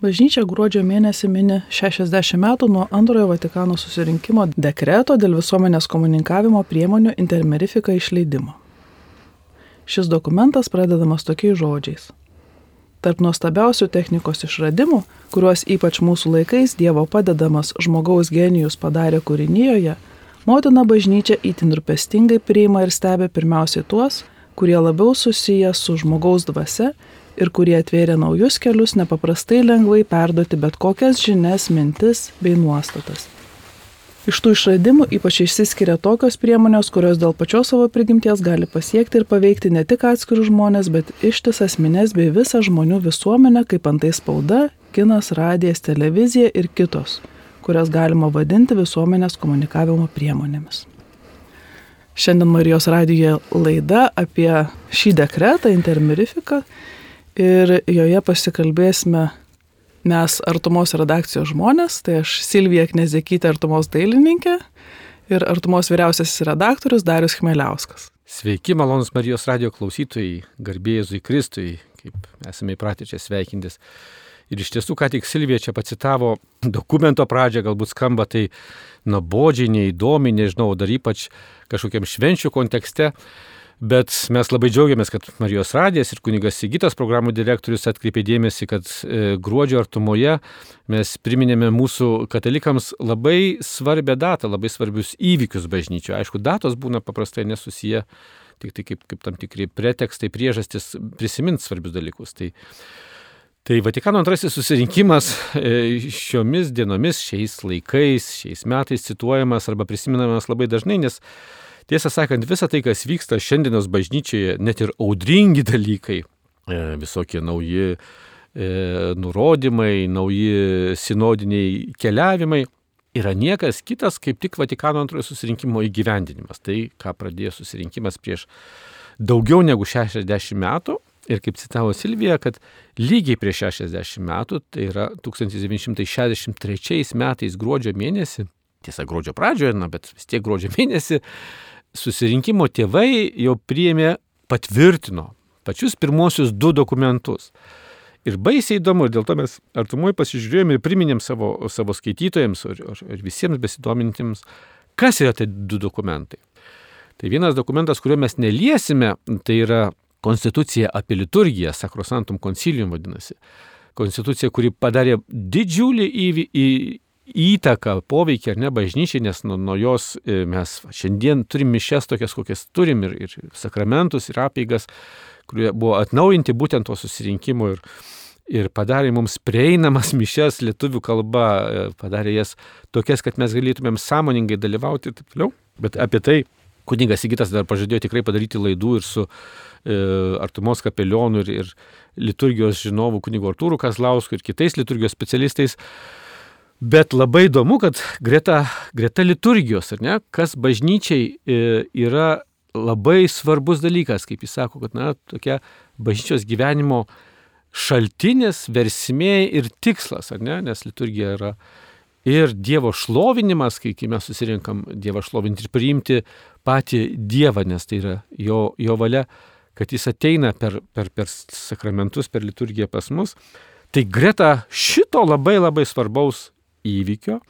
Bažnyčia gruodžio mėnesį mini 60 metų nuo antrojo Vatikano susirinkimo dekreto dėl visuomenės komunikavimo priemonių intermerifika išleidimo. Šis dokumentas pradedamas tokiais žodžiais. Tarp nuostabiausių technikos išradimų, kuriuos ypač mūsų laikais Dievo padedamas žmogaus genijus padarė kūrinyjoje, motina bažnyčia įtin rūpestingai priima ir stebi pirmiausiai tuos, kurie labiau susiję su žmogaus dvasia ir kurie atvėrė naujus kelius nepaprastai lengvai perduoti bet kokias žinias, mintis bei nuostatas. Iš tų išradimų ypač išsiskiria tokios priemonės, kurios dėl pačios savo prigimties gali pasiekti ir paveikti ne tik atskirus žmonės, bet ištisas minės bei visą žmonių visuomenę, kaip antai spauda, kinas, radijas, televizija ir kitos, kurias galima vadinti visuomenės komunikavimo priemonėmis. Šiandien Marijos radijoje laida apie šį dekretą, intermirifiką ir joje pasikalbėsime mes Artumos redakcijos žmonės, tai aš Silvija Knezekytė, Artumos dailininkė ir Artumos vyriausiasis redaktorius Darius Chmeliauskas. Sveiki, malonus Marijos radio klausytojai, garbėjai Kristui, kaip esame įpratę čia sveikintis. Ir iš tiesų, ką tik Silvija čia pacitavo, dokumento pradžią galbūt skamba tai nuobodžiai, neįdomi, nežinau, dar ypač kažkokiam švenčių kontekste. Bet mes labai džiaugiamės, kad Marijos radijas ir kunigas Sigitas programų direktorius atkreipė dėmesį, kad e, gruodžio artumoje mes priminėme mūsų katalikams labai svarbę datą, labai svarbius įvykius bažnyčioje. Aišku, datos būna paprastai nesusiję, tik tai kaip, kaip tam tikri pretekstai, priežastis prisiminti svarbius dalykus. Tai, tai Vatikano antrasis susirinkimas e, šiomis dienomis, šiais laikais, šiais metais cituojamas arba prisiminamas labai dažnai, nes Tiesą sakant, visa tai, kas vyksta šiandienos bažnyčioje, net ir audringi dalykai, e, visokie nauji e, nurodymai, nauji sinodiniai keliavimai, yra niekas kitas kaip tik Vatikano antrojo susirinkimo įgyvendinimas. Tai, ką pradėjo susirinkimas prieš daugiau negu 60 metų. Ir kaip citavo Silvija, kad lygiai prieš 60 metų, tai yra 1963 metais gruodžio mėnesį, tiesa gruodžio pradžioje, na, bet vis tiek gruodžio mėnesį, susirinkimo tėvai jau priėmė, patvirtino pačius pirmosius du dokumentus. Ir baisiai įdomu, ir dėl to mes artumoj pasižiūrėjome ir priminėm savo, savo skaitytojams ir, ir visiems besidomintiems, kas yra tie du dokumentai. Tai vienas dokumentas, kurio mes neliesime, tai yra Konstitucija apie liturgiją, Sakrosantum Concilium vadinasi. Konstitucija, kuri padarė didžiulį įvy, į, įtaką, poveikį ar ne bažnyčiai, nes nuo, nuo jos e, mes šiandien turim mišes tokias, kokias turim ir, ir sakramentus, ir apeigas, kurie buvo atnaujinti būtent to susirinkimo ir, ir padarė mums prieinamas mišes lietuvių kalba, e, padarė jas tokias, kad mes galėtumėm sąmoningai dalyvauti ir taip toliau. Bet apie tai kunigas Sigitas dar pažadėjo tikrai padaryti laidų ir su e, Artumos kapelionu ir, ir liturgijos žinovu kunigu Artūru Kazlausku ir kitais liturgijos specialistais. Bet labai įdomu, kad greta, greta liturgijos, ar ne, kas bažnyčiai e, yra labai svarbus dalykas, kaip jis sako, kad, na, tokia bažnyčios gyvenimo šaltinis, versmė ir tikslas, ar ne, nes liturgija yra ir Dievo šlovinimas, kai, mes susirinkam Dievą šlovinti ir priimti patį Dievą, nes tai yra jo, jo valia, kad jis ateina per, per, per sakramentus, per liturgiją pas mus. Tai greta šito labai labai svarbaus įvykio,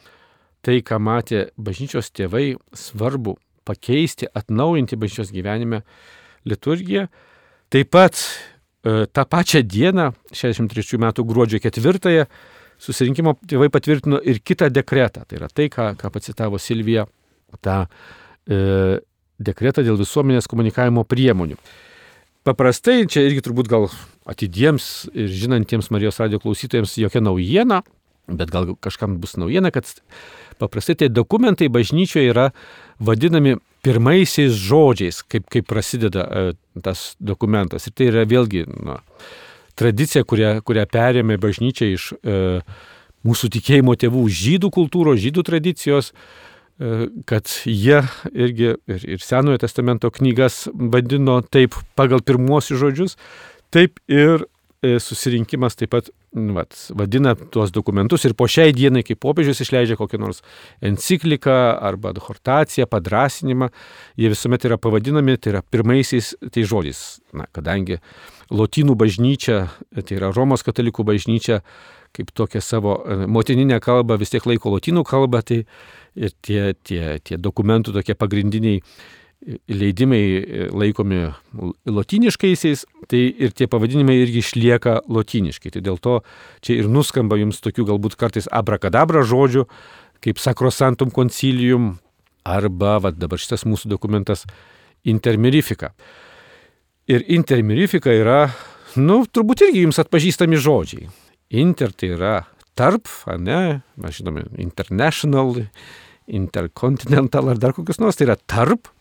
tai, ką matė bažnyčios tėvai, svarbu pakeisti, atnaujinti bažnyčios gyvenime liturgiją. Taip pat e, tą pačią dieną, 63 metų gruodžio 4, susirinkimo tėvai patvirtino ir kitą dekretą. Tai yra tai, ką, ką pacitavo Silvija, tą e, dekretą dėl visuomenės komunikavimo priemonių. Paprastai, čia irgi turbūt gal atidiems ir žinantiems Marijos radio klausytojams jokia naujiena, Bet gal kažkam bus naujiena, kad paprastai tai dokumentai bažnyčioje yra vadinami pirmaisiais žodžiais, kaip, kaip prasideda e, tas dokumentas. Ir tai yra vėlgi na, tradicija, kurią, kurią perėmė bažnyčia iš e, mūsų tikėjimo tėvų žydų kultūros, žydų tradicijos, e, kad jie irgi ir, ir Senojo testamento knygas vadino taip pagal pirmuosius žodžius, taip ir susirinkimas taip pat vat, vadina tuos dokumentus ir po šiai dienai, kai popiežius išleidžia kokią nors encikliką arba adhortaciją, padrasinimą, jie visuomet yra pavadinami, tai yra pirmaisiais tai žodžiais. Na, kadangi Lotynų bažnyčia, tai yra Romos katalikų bažnyčia, kaip tokią savo e, motininę kalbą vis tiek laiko lotynų kalbą, tai tie, tie, tie dokumentų tokie pagrindiniai leidimai e, laikomi lotyniškaisiais, tai ir tie pavadinimai irgi išlieka lotyniškai. Tai dėl to čia ir nuskamba jums tokių galbūt kartais abrakadabra žodžių, kaip sakrosantum concilium, arba va, dabar šitas mūsų dokumentas intermirifika. Ir intermirifika yra, nu, turbūt irgi jums atpažįstami žodžiai. Inter tai yra tarp, ne, mes žinome, international, intercontinental ar dar kokius nors, tai yra tarp,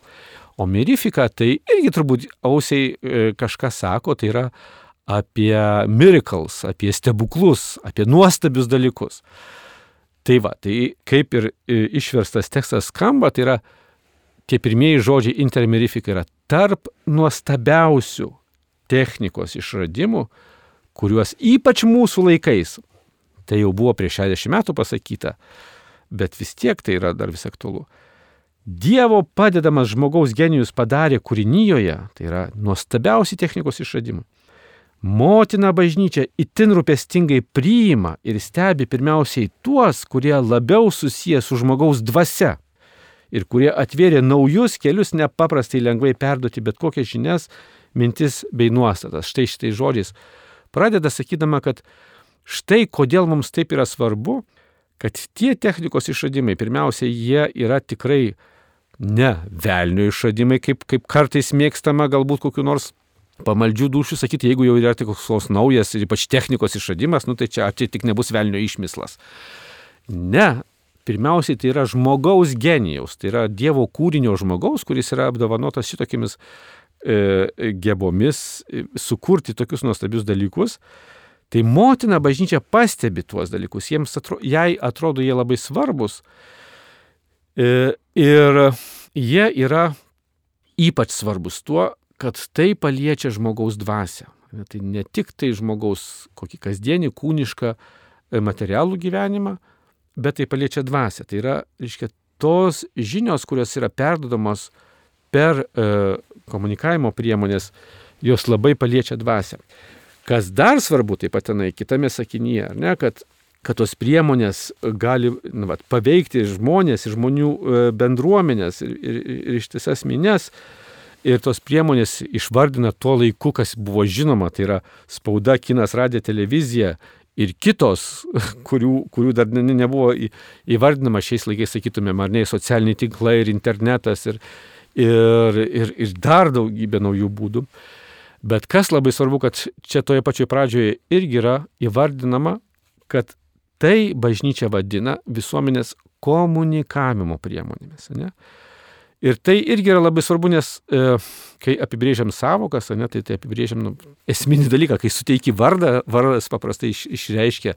o mirifika tai irgi turbūt ausiai e, kažką sako, tai yra apie miracles, apie stebuklus, apie nuostabius dalykus. Tai va, tai kaip ir e, išverstas tekstas skamba, tai yra tie pirmieji žodžiai intermirifika yra tarp nuostabiausių technikos išradimų, kuriuos ypač mūsų laikais, tai jau buvo prieš 60 metų pasakyta, bet vis tiek tai yra dar vis aktualu. Dievo padedamas žmogaus genijus padarė kūrinyjoje, tai yra nuostabiausi technikos išradimai. Motina bažnyčia itin rūpestingai priima ir stebi pirmiausiai tuos, kurie labiau susiję su žmogaus dvasia ir kurie atvėrė naujus kelius nepaprastai lengvai perduoti bet kokias žinias, mintis bei nuostatas. Štai šitai žodžiais pradeda sakydama, kad štai kodėl mums taip yra svarbu, kad tie technikos išradimai, pirmiausia, jie yra tikrai ne velnio išradimai, kaip, kaip kartais mėgstama galbūt kokiu nors pamaldžių dušių sakyti, jeigu jau yra tik koks naujas ir ypač technikos išradimas, nu tai čia, čia tik nebus velnio išmislas. Ne, pirmiausiai tai yra žmogaus genijaus, tai yra Dievo kūrinio žmogaus, kuris yra apdovanotas šitokiamis e, gebomis e, sukurti tokius nuostabius dalykus, tai motina bažnyčia pastebi tuos dalykus, jiems atro, jai atrodo jie labai svarbus ir jie yra ypač svarbus tuo, kad tai paliečia žmogaus dvasę. Tai ne tik tai žmogaus kokį kasdienį, kūnišką, e, materialų gyvenimą, bet tai paliečia dvasę. Tai yra, reiškia, tos žinios, kurios yra perdodamos per e, komunikavimo priemonės, jos labai paliečia dvasę. Kas dar svarbu, taip pat tenai kitame sakinyje, ne, kad, kad tos priemonės gali nu, vat, paveikti žmonės žmonių e, bendruomenės ir, ir, ir ištisas minės. Ir tos priemonės išvardina tuo laiku, kas buvo žinoma, tai yra spauda, kinas, radija, televizija ir kitos, kurių, kurių dar ne, nebuvo įvardinama šiais laikais, sakytumėm, ar ne, socialiniai tinklai ir internetas ir, ir, ir, ir dar daugybė naujų būdų. Bet kas labai svarbu, kad čia toje pačioje pradžioje irgi yra įvardinama, kad tai bažnyčia vadina visuomenės komunikavimo priemonėmis. Ne? Ir tai irgi yra labai svarbu, nes e, kai apibrėžiam savokas, ne, tai, tai apibrėžiam nu, esminį dalyką, kai suteiki vardą, vardas paprastai iš, išreiškia,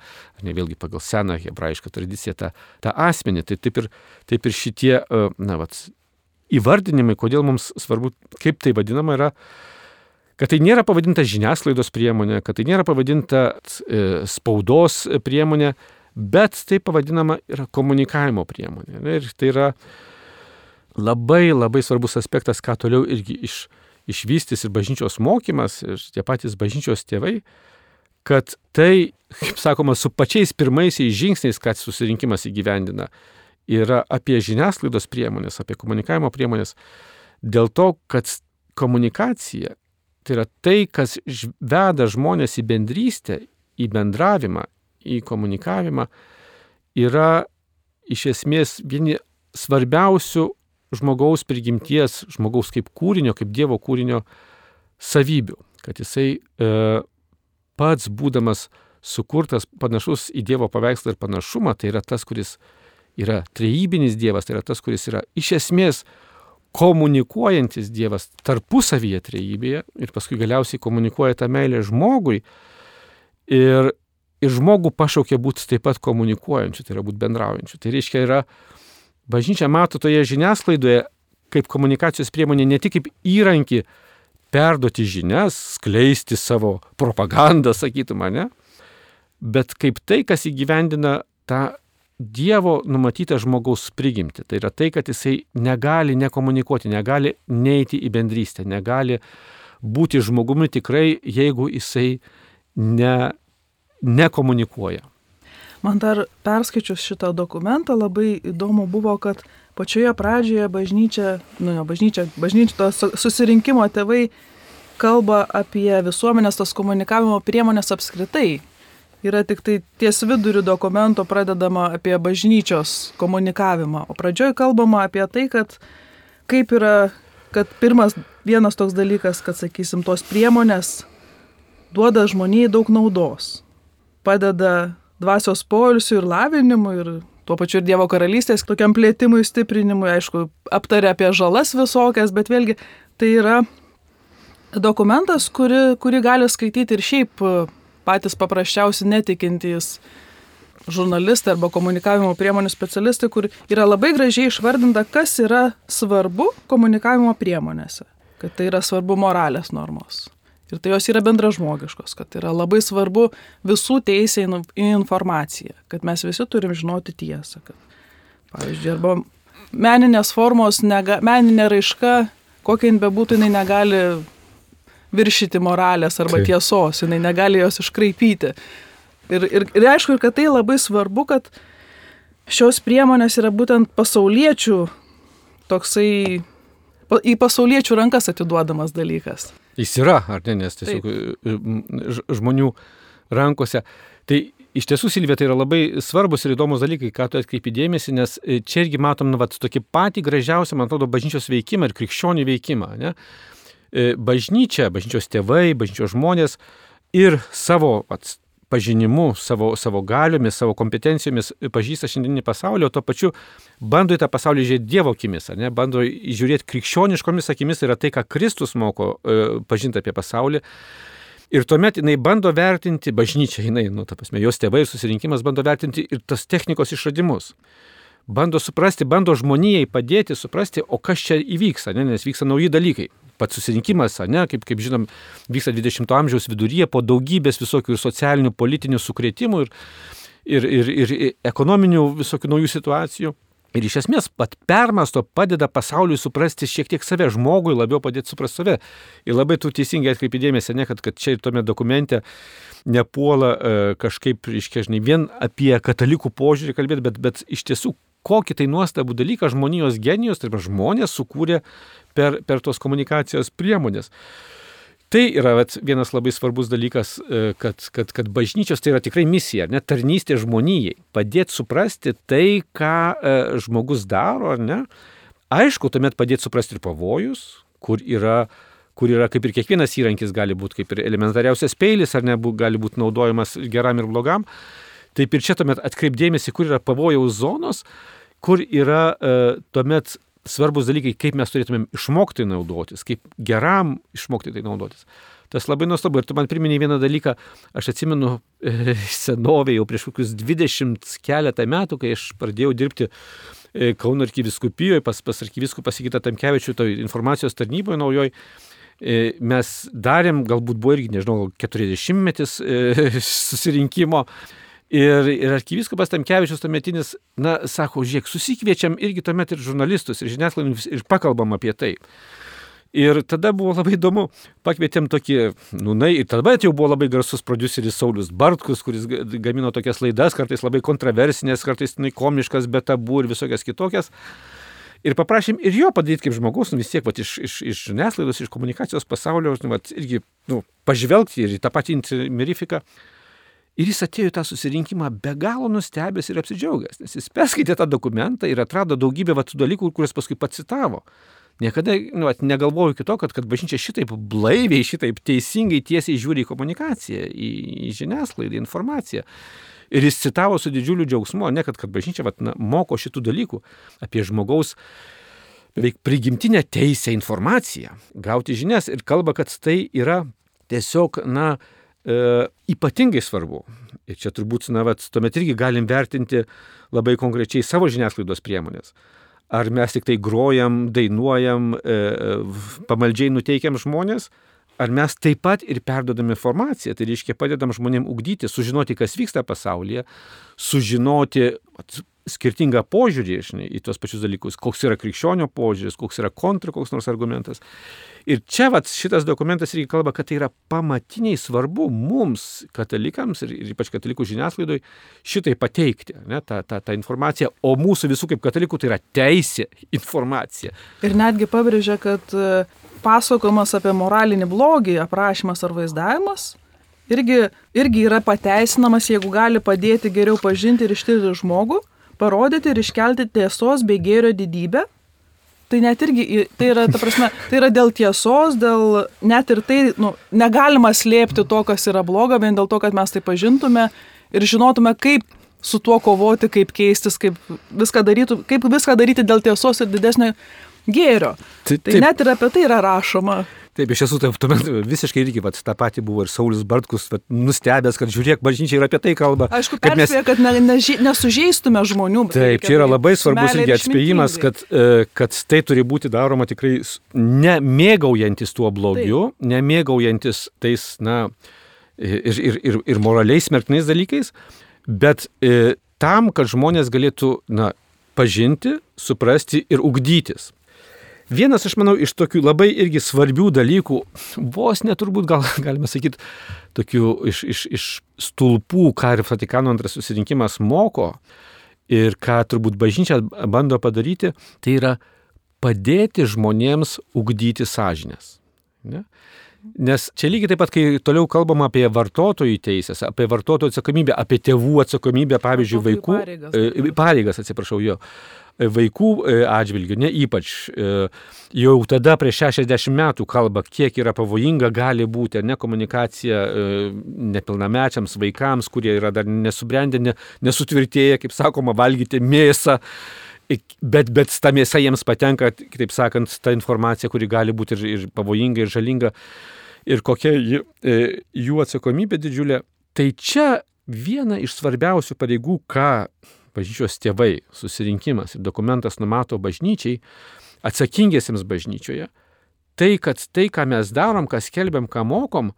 ne vėlgi pagal seną hebrajišką tradiciją, tą, tą asmenį. Tai taip ir, taip ir šitie, e, na, vat, įvardinimai, kodėl mums svarbu, kaip tai vadinama yra, kad tai nėra pavadinta žiniasklaidos priemonė, kad tai nėra pavadinta e, spaudos priemonė, bet tai pavadinama yra komunikavimo priemonė. Ir tai yra labai labai svarbus aspektas, ką toliau irgi iš, išvystys ir bažnyčios mokymas, ir tie patys bažnyčios tėvai, kad tai, kaip sakoma, su pačiais pirmaisiais žingsniais, kad susirinkimas įgyvendina, yra apie žiniasklaidos priemonės, apie komunikavimo priemonės, dėl to, kad komunikacija tai yra tai, kas veda žmonės į bendrystę, į bendravimą, į komunikavimą, yra iš esmės vieni svarbiausių žmogaus prigimties, žmogaus kaip kūrinio, kaip Dievo kūrinio savybių. Kad jisai e, pats būdamas sukurtas panašus į Dievo paveikslą ir panašumą, tai yra tas, kuris yra trejybinis Dievas, tai yra tas, kuris yra iš esmės komunikuojantis Dievas tarpusavyje trejybėje ir paskui galiausiai komunikuoja tą meilę žmogui ir, ir žmogų pašaukia būti taip pat komunikuojančiu, tai yra būti bendraujančiu. Tai reiškia, yra, bažnyčia mato toje žiniasklaidoje kaip komunikacijos priemonė ne tik kaip įrankį perduoti žinias, skleisti savo propagandą, sakytum, ne? Bet kaip tai, kas įgyvendina tą Dievo numatytą žmogaus prigimti. Tai yra tai, kad jisai negali nekomunikuoti, negali neiti į bendrystę, negali būti žmogumi tikrai, jeigu jisai ne, nekomunikuoja. Man dar perskaičius šitą dokumentą labai įdomu buvo, kad pačioje pradžioje bažnyčia, nu ne bažnyčia, to susirinkimo tėvai kalba apie visuomenės tos komunikavimo priemonės apskritai. Yra tik tai ties viduriu dokumento pradedama apie bažnyčios komunikavimą, o pradžioj kalbama apie tai, kad kaip yra, kad pirmas vienas toks dalykas, kad, sakysim, tos priemonės duoda žmonijai daug naudos, padeda dvasios poilsiui ir lavinimui ir tuo pačiu ir Dievo karalystės tokiam plėtimui, stiprinimui, aišku, aptarė apie žalas visokias, bet vėlgi tai yra dokumentas, kuri, kurį gali skaityti ir šiaip patys paprasčiausi netikintys žurnalistai arba komunikavimo priemonių specialistai, kur yra labai gražiai išvardinta, kas yra svarbu komunikavimo priemonėse. Kad tai yra svarbu moralės normos. Ir tai jos yra bendražmogiškos, kad yra labai svarbu visų teisė į informaciją, kad mes visi turim žinoti tiesą. Kad, pavyzdžiui, arba meninės formos, nega, meninė raiška, kokia jin bebūtų, jinai negali viršyti moralės arba Taip. tiesos, jinai negali jos iškraipyti. Ir, ir, ir aišku, ir kad tai labai svarbu, kad šios priemonės yra būtent pasauliečių toksai, į pasauliečių rankas atiduodamas dalykas. Jis yra, ar ne, nes tiesiog Taip. žmonių rankose. Tai iš tiesų, Silvija, tai yra labai svarbus ir įdomus dalykai, ką tu atkreipi dėmesį, nes e, čia irgi matom, nu, vat, tokį patį gražiausią, man atrodo, bažnyčios veikimą ir krikščionių veikimą. Ne? E, bažnyčia, bažnyčios tėvai, bažnyčios žmonės ir savo vat, pažinimu, savo, savo galiomis, savo kompetencijomis pažįsta šiandieninį pasaulį, o tuo pačiu bando į tą pasaulį žiūrėti Dievo akimis, ne? bando žiūrėti krikščioniškomis akimis, tai yra tai, ką Kristus moko e, pažinti apie pasaulį. Ir tuomet jinai bando vertinti, bažnyčia jinai, nu, ta prasme, jos tėvai susirinkimas bando vertinti ir tas technikos išradimus bando suprasti, bando žmonijai padėti suprasti, o kas čia įvyksta, ne, nes vyksta nauji dalykai pats susirinkimas, ne, kaip, kaip žinom, vyksta 20-ojo amžiaus viduryje po daugybės visokių ir socialinių, politinių sukrėtimų ir, ir, ir, ir ekonominių visokių naujų situacijų. Ir iš esmės pat permasto padeda pasauliui suprasti šiek tiek save, žmogui labiau padėti suprasti save. Ir labai tu teisingai atkreipi dėmesį, ne, kad, kad čia ir tome dokumente nepuola e, kažkaip, reiškia, žinai, vien apie katalikų požiūrį kalbėti, bet, bet iš tiesų kokį tai nuostabų dalyką žmonijos genijos, tai yra žmonės sukūrė per, per tos komunikacijos priemonės. Tai yra vat, vienas labai svarbus dalykas, e, kad, kad, kad bažnyčios tai yra tikrai misija, net tarnystė žmonijai, padėti suprasti tai, ką e, žmogus daro, ar ne. Aišku, tuomet padėti suprasti ir pavojus, kur yra, kur yra kaip ir kiekvienas įrankis gali būti, kaip ir elementariausias peilis, ar ne, gali būti naudojamas geram ir blogam. Taip ir čia tuomet atkreipdėmėsi, kur yra pavojaus zonos, kur yra e, tuomet svarbus dalykai, kaip mes turėtumėm išmokti naudotis, kaip geram išmokti tai naudotis. Tas labai nuostabu. Ir tu man priminėjai vieną dalyką, aš atsimenu e, senovėje jau prieš kokius 20 keletą metų, kai aš pradėjau dirbti e, Kauno arkiviskupijoje, pas, pas arkiviskupą Sigitą Tamkevičių, to informacijos tarnyboje naujoj. E, mes darėm, galbūt buvo irgi, nežinau, 40 metis e, susirinkimo Ir, ir arkiviskupas Tamkevičius tuometinis, na, sako, žiūrėk, susikviečiam irgi tuomet ir žurnalistus, ir žiniasklaidą, ir pakalbam apie tai. Ir tada buvo labai įdomu, pakvietėm tokį, nu, na, ir tada jau buvo labai garsus produceris Saulis Bartkus, kuris gamino tokias laidas, kartais labai kontroversinės, kartais nu, komiškas, bet tabu ir visokias kitokias. Ir paprašym ir jo padaryti kaip žmogus, nu, vis tiek, va, iš, iš, iš žiniasklaidos, iš komunikacijos pasaulio, nu, va, irgi, nu, pažvelgti ir į tą patį mirifiką. Ir jis atėjo į tą susirinkimą be galo nustebęs ir apsidžiaugęs, nes jis perskaitė tą dokumentą ir atrado daugybę vat, dalykų, kuriuos paskui pats citavo. Niekada nu, at, negalvojau kito, kad, kad bažnyčia šitaip blaiviai, šitaip teisingai tiesiai žiūri į komunikaciją, į, į žiniasklaidą, į informaciją. Ir jis citavo su didžiuliu džiaugsmu, ne kad, kad bažnyčia vat, na, moko šitų dalykų apie žmogaus beveik prigimtinę teisę informaciją, gauti žinias ir kalba, kad tai yra tiesiog, na, e, ypatingai svarbu. Ir čia turbūt, na, vat, tuomet irgi galim vertinti labai konkrečiai savo žiniasklaidos priemonės. ar mes tik tai grojam, dainuojam, e, pamaldžiai nuteikiam žmonės, ar mes taip pat ir perdodam informaciją, tai reiškia padedam žmonėm ugdyti, sužinoti, kas vyksta pasaulyje, sužinoti skirtingą požiūrį žinai, į tuos pačius dalykus, koks yra krikščionio požiūris, koks yra kontra, koks nors argumentas. Ir čia vat, šitas dokumentas irgi kalba, kad tai yra pamatiniai svarbu mums, katalikams ir, ir ypač katalikų žiniasklaidoj, šitai pateikti, ne, tą, tą, tą informaciją, o mūsų visų kaip katalikų tai yra teisė informacija. Ir netgi pabrėžia, kad e, pasakojimas apie moralinį blogį, aprašymas ar vaizdavimas irgi, irgi yra pateisinamas, jeigu gali padėti geriau pažinti ir ištirti žmogų, parodyti ir iškelti tiesos bei gėrio didybę. Tai net irgi, tai yra, ta prasme, tai yra dėl tiesos, dėl net ir tai, nu, negalima slėpti to, kas yra bloga, vien dėl to, kad mes tai pažintume ir žinotume, kaip su tuo kovoti, kaip keistis, kaip viską, darytų, kaip viską daryti dėl tiesos ir didesnio gėrio. Tai, tai net ir apie tai yra rašoma. Taip, iš tiesų, taip, tuomet visiškai irgi vat, tą patį buvo ir Saulis Bartkus, vat, nustebęs, kad žiūrėk, bažnyčia ir apie tai kalba. Aišku, kad mes kad ne, ne, nesužeistume žmonių. Taip, čia yra labai svarbus irgi atspėjimas, kad, e, kad tai turi būti daroma tikrai nemėgaujantis tuo blogiu, taip. nemėgaujantis tais, na, ir, ir, ir, ir moraliais smerknais dalykais, bet e, tam, kad žmonės galėtų, na, pažinti, suprasti ir ugdytis. Vienas, aš manau, iš tokių labai irgi svarbių dalykų, vos neturbūt gal galime sakyti, tokių iš, iš, iš stulpų, ką ir Vatikano antras susirinkimas moko ir ką turbūt bažnyčia bando padaryti, tai yra padėti žmonėms ugdyti sąžinės. Ne? Nes čia lygiai taip pat, kai toliau kalbama apie vartotojų teisės, apie vartotojų atsakomybę, apie tėvų atsakomybę, pavyzdžiui, vaikų pareigas, e, pareigas atsiprašau jo, E, vaikų e, atžvilgių, ne ypač e, jau tada prieš 60 metų kalba, kiek yra pavojinga gali būti ne komunikacija nepilnamečiams vaikams, kurie yra dar nesubrendę, ne, nesutvirtėję, kaip sakoma, valgyti mėsą. Bet, bet ta mėsa jiems patenka, kitaip sakant, ta informacija, kuri gali būti ir, ir pavojinga, ir žalinga, ir kokia jų atsakomybė didžiulė. Tai čia viena iš svarbiausių pareigų, ką bažnyčios tėvai, susirinkimas ir dokumentas numato bažnyčiai, atsakingiesiems bažnyčioje, tai, kad tai, ką mes darom, ką skelbiam, ką mokom,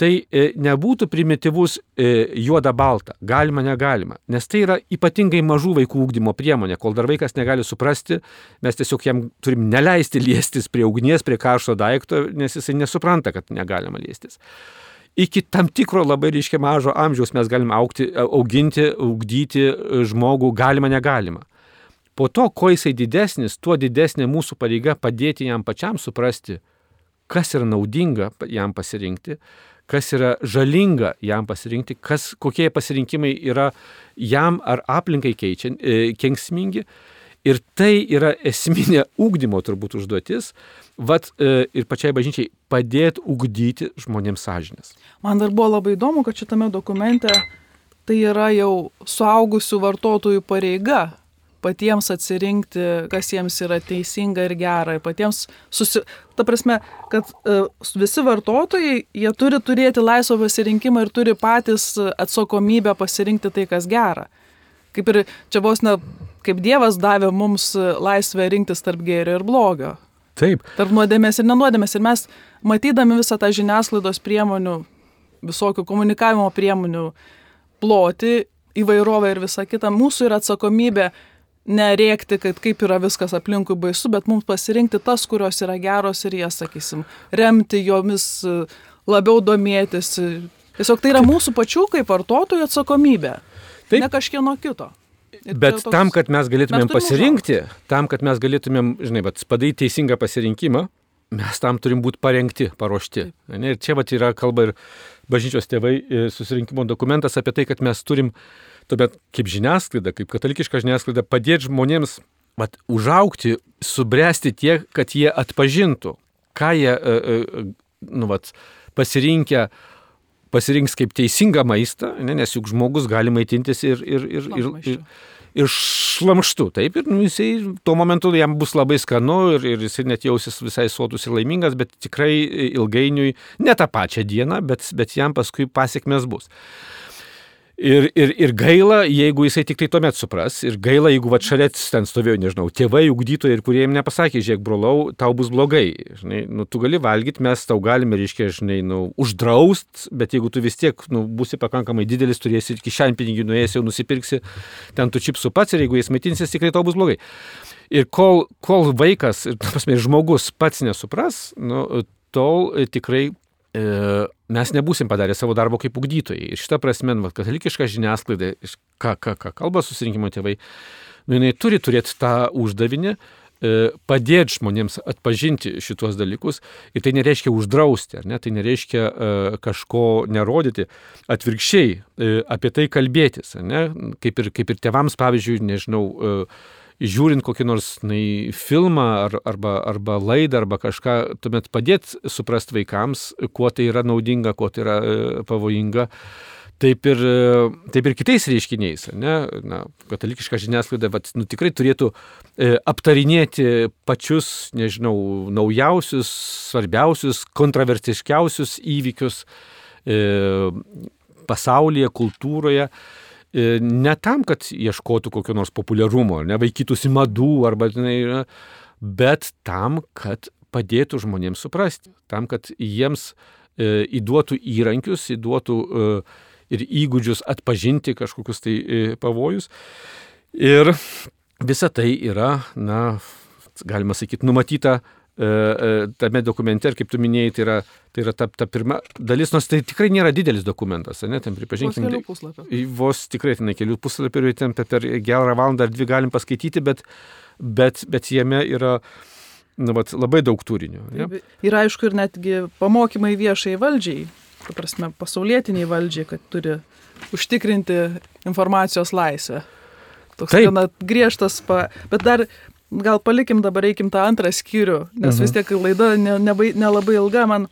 tai e, nebūtų primityvus e, juoda balta, galima, negalima, nes tai yra ypatingai mažų vaikų ūkdymo priemonė, kol dar vaikas negali suprasti, mes tiesiog jam turim neleisti liestis prie ugnies, prie karšto daikto, nes jisai nesupranta, kad negalima liestis iki tam tikro labai reiškia mažo amžiaus mes galime aukti, auginti, ugdyti žmogų galima, negalima. Po to, kuo jisai didesnis, tuo didesnė mūsų pareiga padėti jam pačiam suprasti, kas yra naudinga jam pasirinkti, kas yra žalinga jam pasirinkti, kas, kokie pasirinkimai yra jam ar aplinkai keičiant, e, kenksmingi. Ir tai yra esminė ūkdymo turbūt užduotis, vat e, ir pačiai bažnyčiai padėti ugdyti žmonėms sąžinės. Man dar buvo labai įdomu, kad šitame dokumente tai yra jau suaugusių vartotojų pareiga patiems atsirinkti, kas jiems yra teisinga ir gera, patiems susi... Ta prasme, kad uh, visi vartotojai, jie turi turėti laisvą pasirinkimą ir turi patys atsakomybę pasirinkti tai, kas gera. Kaip ir čia vos ne, kaip Dievas davė mums laisvę rinktis tarp gėrio ir blogio. Taip. Tarp nuodėmės ir nenuodėmės. Ir mes, matydami visą tą žiniasklaidos priemonių, visokių komunikavimo priemonių ploti, įvairovę ir visą kitą, mūsų yra atsakomybė nerėkti, kad kaip yra viskas aplinkui baisu, bet mums pasirinkti tas, kurios yra geros ir jas, sakysim, remti jomis, labiau domėtis. Tiesiog tai yra mūsų pačių kaip vartotojų atsakomybė, Taip. ne kažkieno kito. Ir Bet toks... tam, kad mes galėtumėm mes pasirinkti, užaugti. tam, kad mes galėtumėm, žinai, padaryti teisingą pasirinkimą, mes tam turim būti parengti, paruošti. Ne? Ir čia vat yra kalba ir bažnyčios tėvai e, susirinkimo dokumentas apie tai, kad mes turim, tuomet kaip žiniasklaida, kaip katalikiška žiniasklaida, padėti žmonėms vat, užaukti, subręsti tiek, kad jie atpažintų, ką jie e, e, nu, vat, pasirinkę pasirinks kaip teisingą maistą, ne, nes juk žmogus gali maitintis ir, ir, ir, ir, ir, ir šlamštu. Taip, ir nu, jisai tuo momentu jam bus labai skanu ir, ir jisai net jausis visai sotus ir laimingas, bet tikrai ilgainiui, ne tą pačią dieną, bet, bet jam paskui pasiekmes bus. Ir, ir, ir gaila, jeigu jisai tik tai tuomet supras, ir gaila, jeigu va šalia ten stovėjo, nežinau, tėvai, ugdytojai ir kurie jam nepasakė, žiūrėk, brolau, tau bus blogai. Žinai, nu, tu gali valgyti, mes tau galime, reiškia, žinai, nu, uždraust, bet jeigu tu vis tiek nu, būsi pakankamai didelis, turėsi kišenpinigį, nuėjęs jau nusipirksi, ten tu čipsų pats ir jeigu jis maitinsis, tikrai tau bus blogai. Ir kol, kol vaikas, pasmė, žmogus pats nesupras, nu, tol tikrai E, mes nebūsim padarę savo darbo kaip ugdytojai. Ir šitą prasme, va, katalikiška žiniasklaida, ką, ką, ką kalba susirinkimo tėvai, nu, jinai turi turėti tą uždavinį, e, padėti žmonėms atpažinti šituos dalykus. Ir tai nereiškia uždrausti, ne, tai nereiškia uh, kažko nerodyti, atvirkščiai uh, apie tai kalbėtis, ne, kaip, ir, kaip ir tėvams, pavyzdžiui, nežinau, uh, žiūrint kokį nors nai, filmą ar, arba, arba laidą arba kažką, tuomet padėti suprasti vaikams, kuo tai yra naudinga, kuo tai yra e, pavojinga. Taip ir, e, taip ir kitais reiškiniais. Ne? Na, katalikiška žiniasklaida vat, nu, tikrai turėtų e, aptarinėti pačius, nežinau, naujausius, svarbiausius, kontroversiškiausius įvykius e, pasaulyje, kultūroje. E, ne tam, kad ieškotų kokio nors populiarumo, ne vaikytųsi madų, arba, ne, bet tam, kad padėtų žmonėms suprasti, tam, kad jiems e, įduotų įrankius, įduotų e, ir įgūdžius atpažinti kažkokius tai e, pavojus. Ir visa tai yra, na, galima sakyti, numatyta E, e, tame dokumente, ir kaip tu minėjai, tai yra, tai yra ta, ta pirma dalis, nors tai tikrai nėra didelis dokumentas, ne, ten pripažinkime. Vos kelių puslapių. Vos tikrai ten kelių puslapių ir ten per gerą valandą ar dvi galim paskaityti, bet, bet, bet jame yra nu, vat, labai daug turinio. Ja? Ir aišku, ir netgi pamokymai viešai valdžiai, ta prasme, pasaulietiniai valdžiai, kad turi užtikrinti informacijos laisvę. Toks gana griežtas, pa... bet dar gal palikim dabar, eikim tą antrą skyrių, nes mhm. vis tiek laida nelabai ne, ne ilga, man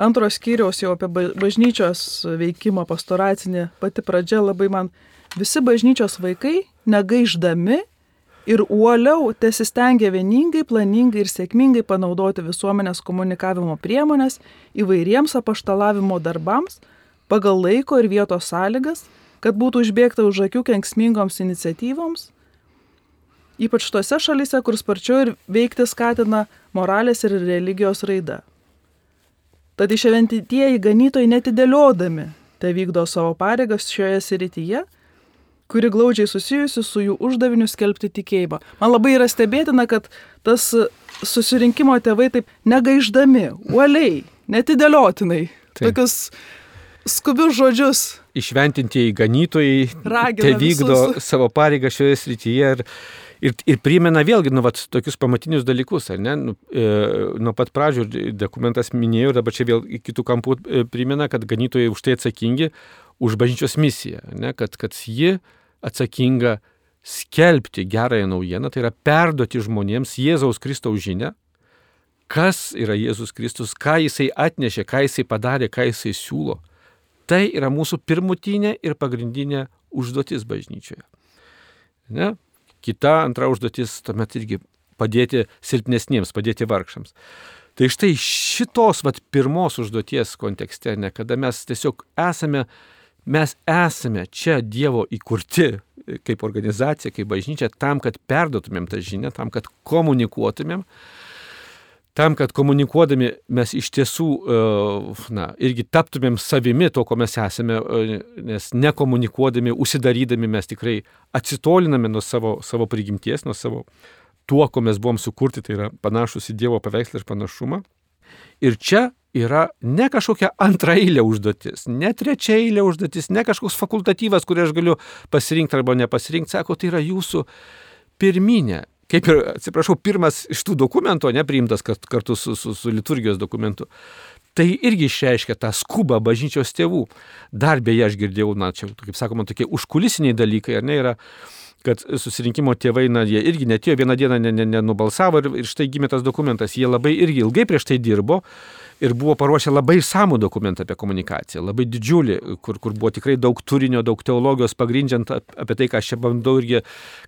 antros skyriaus jau apie bažnyčios veikimo pastoracinį pati pradžia labai man visi bažnyčios vaikai negaiždami ir uoliau tesistengia vieningai, planingai ir sėkmingai panaudoti visuomenės komunikavimo priemonės įvairiems apaštalavimo darbams pagal laiko ir vietos sąlygas, kad būtų užbėgta už akių kenksmingoms iniciatyvoms ypač tose šalise, kur sparčiau ir veikti skatina moralės ir religijos raida. Tad išventintieji ganytojai netidėliodami te vykdo savo pareigas šioje srityje, kuri glaudžiai susijusi su jų uždaviniu skelbti tikėjimą. Man labai yra stebėtina, kad tas susirinkimo tėvai taip negaiždami, uoliai, netidėliotinai, Taip. tokius skubius žodžius. Išventintieji ganytojai te vykdo visus. savo pareigą šioje srityje ir Ir, ir primena vėlgi, nu, vat, tokius pamatinius dalykus, ar ne? Nu, e, nuo pat pradžių dokumentas minėjo, dabar čia vėl kitų kampų e, primena, kad ganytojai už tai atsakingi, už bažnyčios misiją, ne? Kad, kad ji atsakinga skelbti gerąją naujieną, tai yra perduoti žmonėms Jėzaus Kristaus žinę, kas yra Jėzus Kristus, ką jisai atnešė, ką jisai padarė, ką jisai siūlo. Tai yra mūsų pirmutinė ir pagrindinė užduotis bažnyčioje. Ne? Kita antra užduotis tuomet irgi padėti silpnesniems, padėti vargšams. Tai štai šitos vat, pirmos užduoties kontekste, ne, kada mes tiesiog esame, mes esame čia Dievo įkurti kaip organizacija, kaip bažnyčia, tam, kad perduotumėm tą žinią, tam, kad komunikuotumėm, uh, tam, kad komunikuodami mes iš tiesų, e, na, irgi taptumėm savimi to, ko mes esame, e, nes nekomunikuodami, užsidarydami mes tikrai atsitoliname nuo savo, savo prigimties, nuo savo tuo, ko mes buvom sukurti, tai yra panašus į Dievo paveikslą ir panašumą. Ir čia yra ne kažkokia antraeilė užduotis, ne trečiaeilė užduotis, ne kažkoks fakultatyvas, kurį aš galiu pasirinkti arba nepasirinkti, sako, tai yra jūsų pirminė kaip ir, atsiprašau, pirmas iš tų dokumentų, nepriimtas kartu su, su, su liturgijos dokumentu. Tai irgi išreiškia tą skubą bažnyčios tėvų. Dar beje, aš girdėjau, na, čia, kaip sakoma, tokie užkulisiniai dalykai, ar ne, yra, kad susirinkimo tėvai, na, jie irgi netėjo vieną dieną, nenubalsavo ne, ne, ne ir štai gimė tas dokumentas. Jie labai irgi ilgai prieš tai dirbo ir buvo paruošę labai išsamų dokumentą apie komunikaciją, labai didžiulį, kur, kur buvo tikrai daug turinio, daug teologijos pagrindžiant apie tai, ką aš čia bandau irgi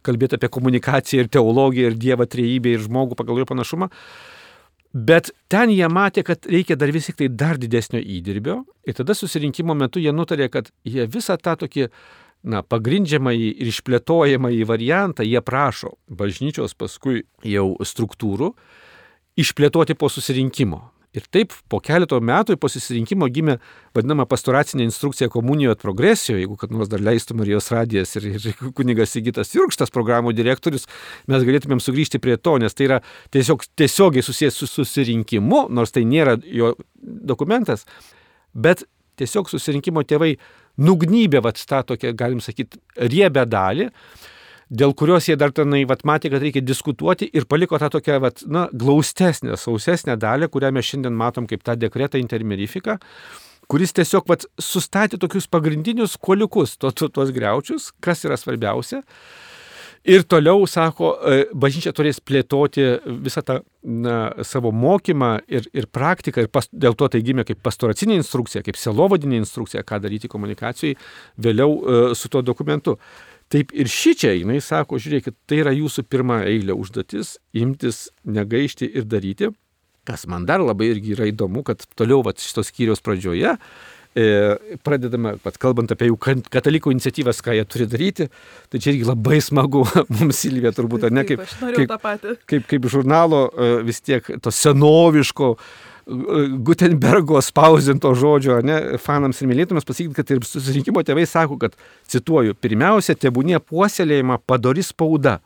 kalbėti apie komunikaciją ir teologiją ir Dievą trejybę ir žmogų pagal jo panašumą. Bet ten jie matė, kad reikia dar vis tik tai dar didesnio įdirbio ir tada susirinkimo metu jie nutarė, kad jie visą tą tokį na, pagrindžiamąjį ir išplėtojamąjį variantą jie prašo bažnyčios paskui jau struktūrų išplėtoti po susirinkimo. Ir taip po keleto metų po susirinkimo gimė vadinama pastoracinė instrukcija komunijoje progresijoje, jeigu kad nors dar leistų Marijos radijas ir, ir kunigas Sigitas Jurkštas programų direktorius, mes galėtumėm sugrįžti prie to, nes tai yra tiesiog tiesiogiai susijęs su susirinkimu, nors tai nėra jo dokumentas, bet tiesiog susirinkimo tėvai nugnybė vat tą tokią, galim sakyti, riebę dalį dėl kurios jie dar tenai vat, matė, kad reikia diskutuoti ir paliko tą tokią vat, na, glaustesnę, sausesnę dalį, kurią mes šiandien matom kaip tą dekretą intermerifiką, kuris tiesiog vat, sustatė tokius pagrindinius kuoliukus, to, to, tuos greučius, kas yra svarbiausia. Ir toliau, sako, e, bažnyčia turės plėtoti visą tą na, savo mokymą ir, ir praktiką, ir pas, dėl to tai gimė kaip pastoracinė instrukcija, kaip selovadinė instrukcija, ką daryti komunikacijai vėliau uh, su tuo dokumentu. Uh, Taip ir ši čia, jinai sako, žiūrėkit, tai yra jūsų pirma eilė užduotis - imtis, negaišti ir daryti. Kas man dar labai irgi yra įdomu, kad toliau vat, šitos skyrios pradžioje e, pradedame, pat kalbant apie jų katalikų iniciatyvas, ką jie turi daryti, tai čia irgi labai smagu mums Silvija turbūt, ar ne, kaip, kaip, kaip, kaip žurnalo e, vis tiek to senoviško Gutenbergo spausinto žodžio, ne, fanams ir mylėtumės pasakyti, kad ir susirinkimo tėvai sako, kad, cituoju, pirmiausia, tebūnie puoselėjama padori spauda.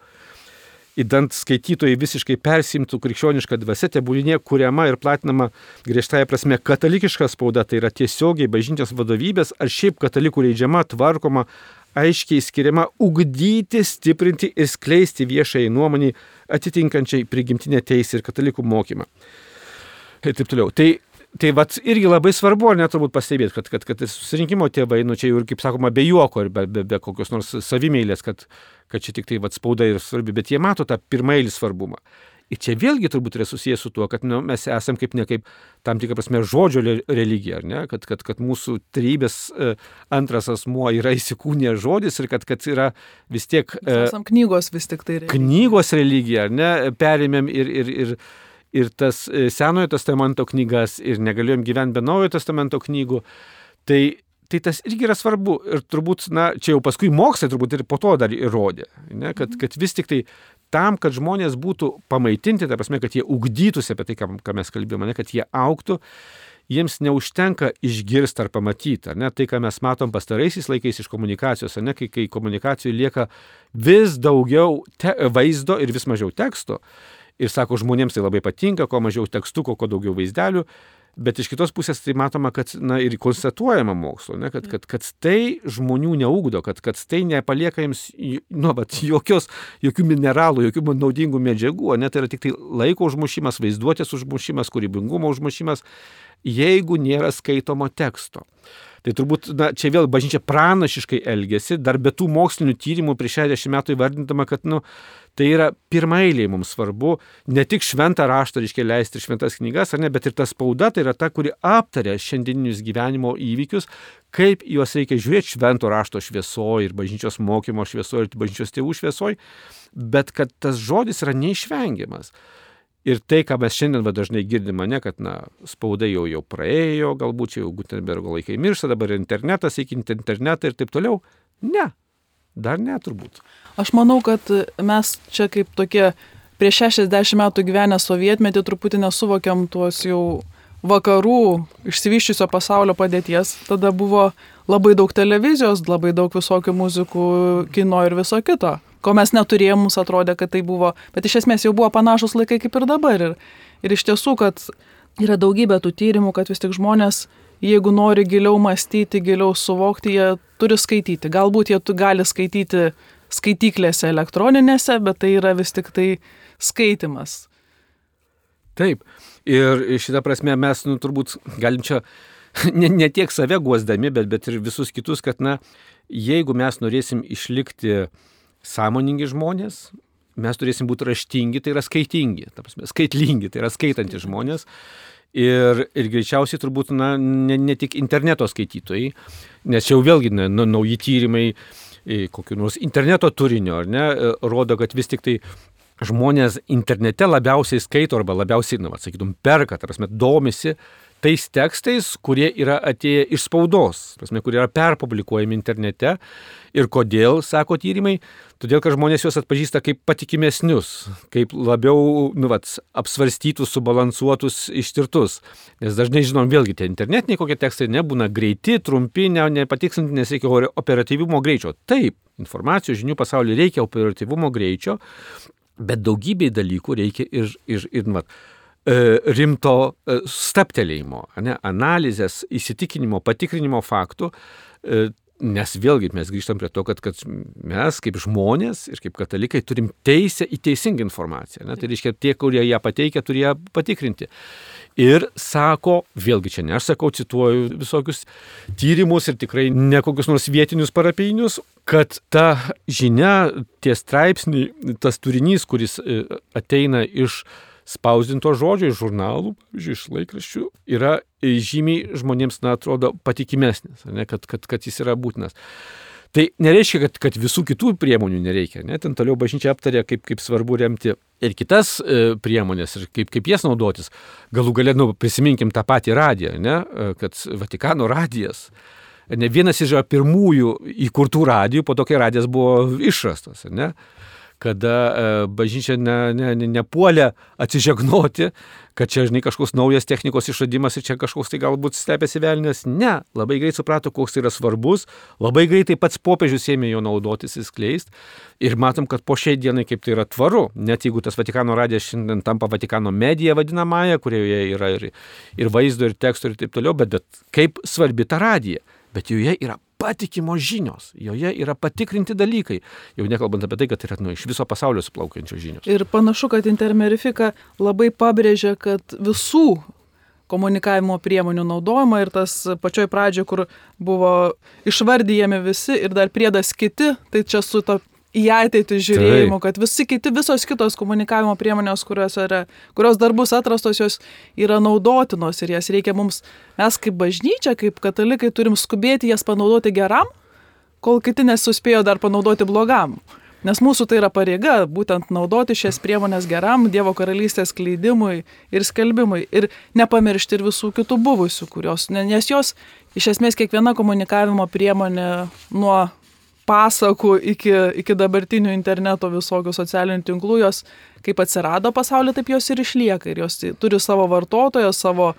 Įdant skaitytojai visiškai persimtų krikščionišką dvasę, tebūnie kuriama ir platinama griežtąją prasme katalikiška spauda, tai yra tiesiogiai bažnyčios vadovybės ar šiaip katalikų leidžiama, tvarkoma, aiškiai skiriama ugdyti, stiprinti ir skleisti viešai nuomonį atitinkančiai prigimtinę teisę ir katalikų mokymą ir taip toliau. Tai Tai vat irgi labai svarbu, ar net turbūt pastebėti, kad, kad, kad susirinkimo tėvai, nu čia jau ir kaip sakoma, be juoko ir be, be, be kokios nors savimėlės, kad, kad čia tik tai vat spauda ir svarbi, bet jie mato tą pirmailį svarbumą. Ir čia vėlgi turbūt yra susijęs su tuo, kad nu, mes esame kaip ne kaip tam tikrą prasme žodžio religija, ne? kad, kad, kad mūsų trybės e, antras asmuo yra įsikūnė žodis ir kad, kad yra vis tiek... E, esam knygos vis tik tai. Religija. Knygos religija, ne? Perėmėm ir, ir, ir ir tas e, Senojo testamento knygas ir negalėjom gyventi be Naujojo testamento knygų. Tai, tai tas irgi yra svarbu ir turbūt, na, čia jau paskui mokslai turbūt ir po to dar įrodė, ne, kad, kad vis tik tai tam, kad žmonės būtų pamaitinti, ta prasme, kad jie ugdytųsi apie tai, ką, mes kalbėjome, ne, kad jie auktų, jiems neužtenka išgirsti ar pamatyti, ar ne, tai, ką mes matom pastaraisiais laikais iš komunikacijos, ar ne, kai, kai komunikacijų lieka vis daugiau te, vaizdo ir vis mažiau teksto. Ir sako, žmonėms tai labai patinka, kuo mažiau tekstų, kuo daugiau vaizdelių. Bet iš kitos pusės tai matoma, kad, na, ir konstatuojama mokslo, ne, kad, kad, kad tai žmonių neugdo, kad, kad tai nepalieka jiems, nu, bet jokios, jokių mineralų, jokių naudingų medžiagų, net tai yra tik tai laiko užmušimas, vaizduotės užmušimas, kūrybingumo užmušimas, jeigu nėra skaitomo teksto. Tai turbūt, na, čia vėl bažnyčia pranašiškai elgesi, dar be tų mokslinių tyrimų prieš 60 metų įvardintama, kad, nu, tai yra pirmailiai mums svarbu ne tik šventą raštą, reiškia, leisti šventas knygas, ar ne, bet ir ta spauda, tai yra ta, kuri aptarė šiandieninius gyvenimo įvykius, kaip juos reikia žiūrėti švento rašto šviesoje ir bažnyčios mokymo šviesoje ir bažnyčios tėvų šviesoje, bet kad tas žodis yra neišvengiamas. Ir tai, ką mes šiandien va, dažnai girdime, ne, kad na, spauda jau, jau praėjo, galbūt čia jau Gutenbergo laikai miršta, dabar internetas, iki internetą ir taip toliau. Ne, dar ne turbūt. Aš manau, kad mes čia kaip tokie prieš 60 metų gyvenę sovietmetį truputį nesuvokiam tuos jau vakarų išsivyščiusio pasaulio padėties. Tada buvo labai daug televizijos, labai daug visokių muzikų, kino ir viso kito ko mes neturėjom, mums atrodė, kad tai buvo, bet iš esmės jau buvo panašus laikai kaip ir dabar. Ir, ir iš tiesų, kad yra daugybė tų tyrimų, kad vis tik žmonės, jeigu nori giliau mąstyti, giliau suvokti, jie turi skaityti. Galbūt jie gali skaityti skaityklėse elektroninėse, bet tai yra vis tik tai skaitimas. Taip. Ir šitą prasme mes, nu, turbūt galim čia ne, ne tiek save guosdami, bet, bet ir visus kitus, kad, na, jeigu mes norėsim išlikti uh, sąmoningi žmonės, mes turėsim būti raštingi, tai yra skaitingi, prasme, skaitlingi, tai yra skaitanti žmonės. Ir, ir greičiausiai turbūt na, ne, ne tik interneto skaitytojai, nes čia jau vėlgi na, nauji tyrimai kokiu nors interneto turinio, ar ne, rodo, kad vis tik tai žmonės internete labiausiai skaito arba labiausiai, na, sakytum, perka, tarsi, domisi tais tekstais, kurie yra atėję iš spaudos, prasme, kurie yra perpublikuojami internete. Ir kodėl, sako tyrimai, todėl, kad žmonės juos atpažįsta kaip patikimesnius, kaip labiau, nu, vat, apsvarstytus, subalansuotus, ištirtus. Nes dažnai žinom, vėlgi, tie internetiniai kokie tekstai nebūna greiti, trumpi, ne, nepatikslinti, nes reikia operatyvumo greičio. Taip, informacijos žinių pasaulyje reikia operatyvumo greičio, bet daugybei dalykų reikia ir, ir, ir, ir, E, rimto e, staptelėjimo, ne, analizės, įsitikinimo, patikrinimo faktų, e, nes vėlgi mes grįžtam prie to, kad, kad mes kaip žmonės ir kaip katalikai turim teisę į teisingą informaciją. Ne, tai reiškia, tie, kurie ją pateikia, turi ją patikrinti. Ir sako, vėlgi čia ne aš sakau, cituoju visokius tyrimus ir tikrai ne kokius nors vietinius parapijinius, kad ta žinia, tie straipsniai, tas turinys, kuris ateina iš spausdinto žodžio iš žurnalų, pavyzdžiui, iš laikraščių, yra žymiai žmonėms, na, atrodo patikimesnis, ne, kad, kad, kad jis yra būtinas. Tai nereiškia, kad, kad visų kitų priemonių nereikia. Ne? Ten toliau bažnyčia aptarė, kaip, kaip svarbu remti ir kitas e, priemonės ir kaip, kaip jas naudotis. Galų galę, nu, prisiminkim tą patį radiją, ne? E, kad Vatikano radijas. Ne vienas iš pirmųjų įkurtų radijų, po to, kai radijas buvo išrastas. Ne? Kada e, bažnyčia ne, ne, ne, nepuolė atsižegnoti, kad čia, žinai, kažkoks naujas technikos išradimas ir čia kažkoks tai galbūt stebėsi velnės. Ne, labai greit suprato, koks tai yra svarbus, labai greitai pats popiežius ėmė jo naudotis, įskleisti. Ir matom, kad po šiai dienai kaip tai yra tvaru, net jeigu tas Vatikano radijas šiandien tampa Vatikano medija vadinamąją, kurioje yra ir, ir vaizdo, ir teksto, ir taip toliau, bet, bet kaip svarbi ta radija. Bet joje yra patikimos žinios, joje yra patikrinti dalykai, jau nekalbant apie tai, kad yra nu, iš viso pasaulio suplaukiančios žinios. Ir panašu, kad intermerifika labai pabrėžia, kad visų komunikavimo priemonių naudojimą ir tas pačioj pradžioje, kur buvo išvardyjami visi ir dar priedas kiti, tai čia su to į ateitį žiūrėjimo, kad visi kiti, visos kitos komunikavimo priemonės, kurios, yra, kurios dar bus atrastos, jos yra naudotinos ir jas reikia mums, mes kaip bažnyčia, kaip katalikai turim skubėti jas panaudoti geram, kol kiti nesuspėjo dar panaudoti blogam. Nes mūsų tai yra pareiga būtent naudoti šias priemonės geram Dievo karalystės kleidimui ir skelbimui ir nepamiršti ir visų kitų buvusių, kurios, nes jos iš esmės kiekviena komunikavimo priemonė nuo pasakų iki, iki dabartinių interneto visokių socialinių tinklų, jos kaip atsirado pasaulyje, taip jos ir išlieka. Ir jos turi savo vartotoją, savo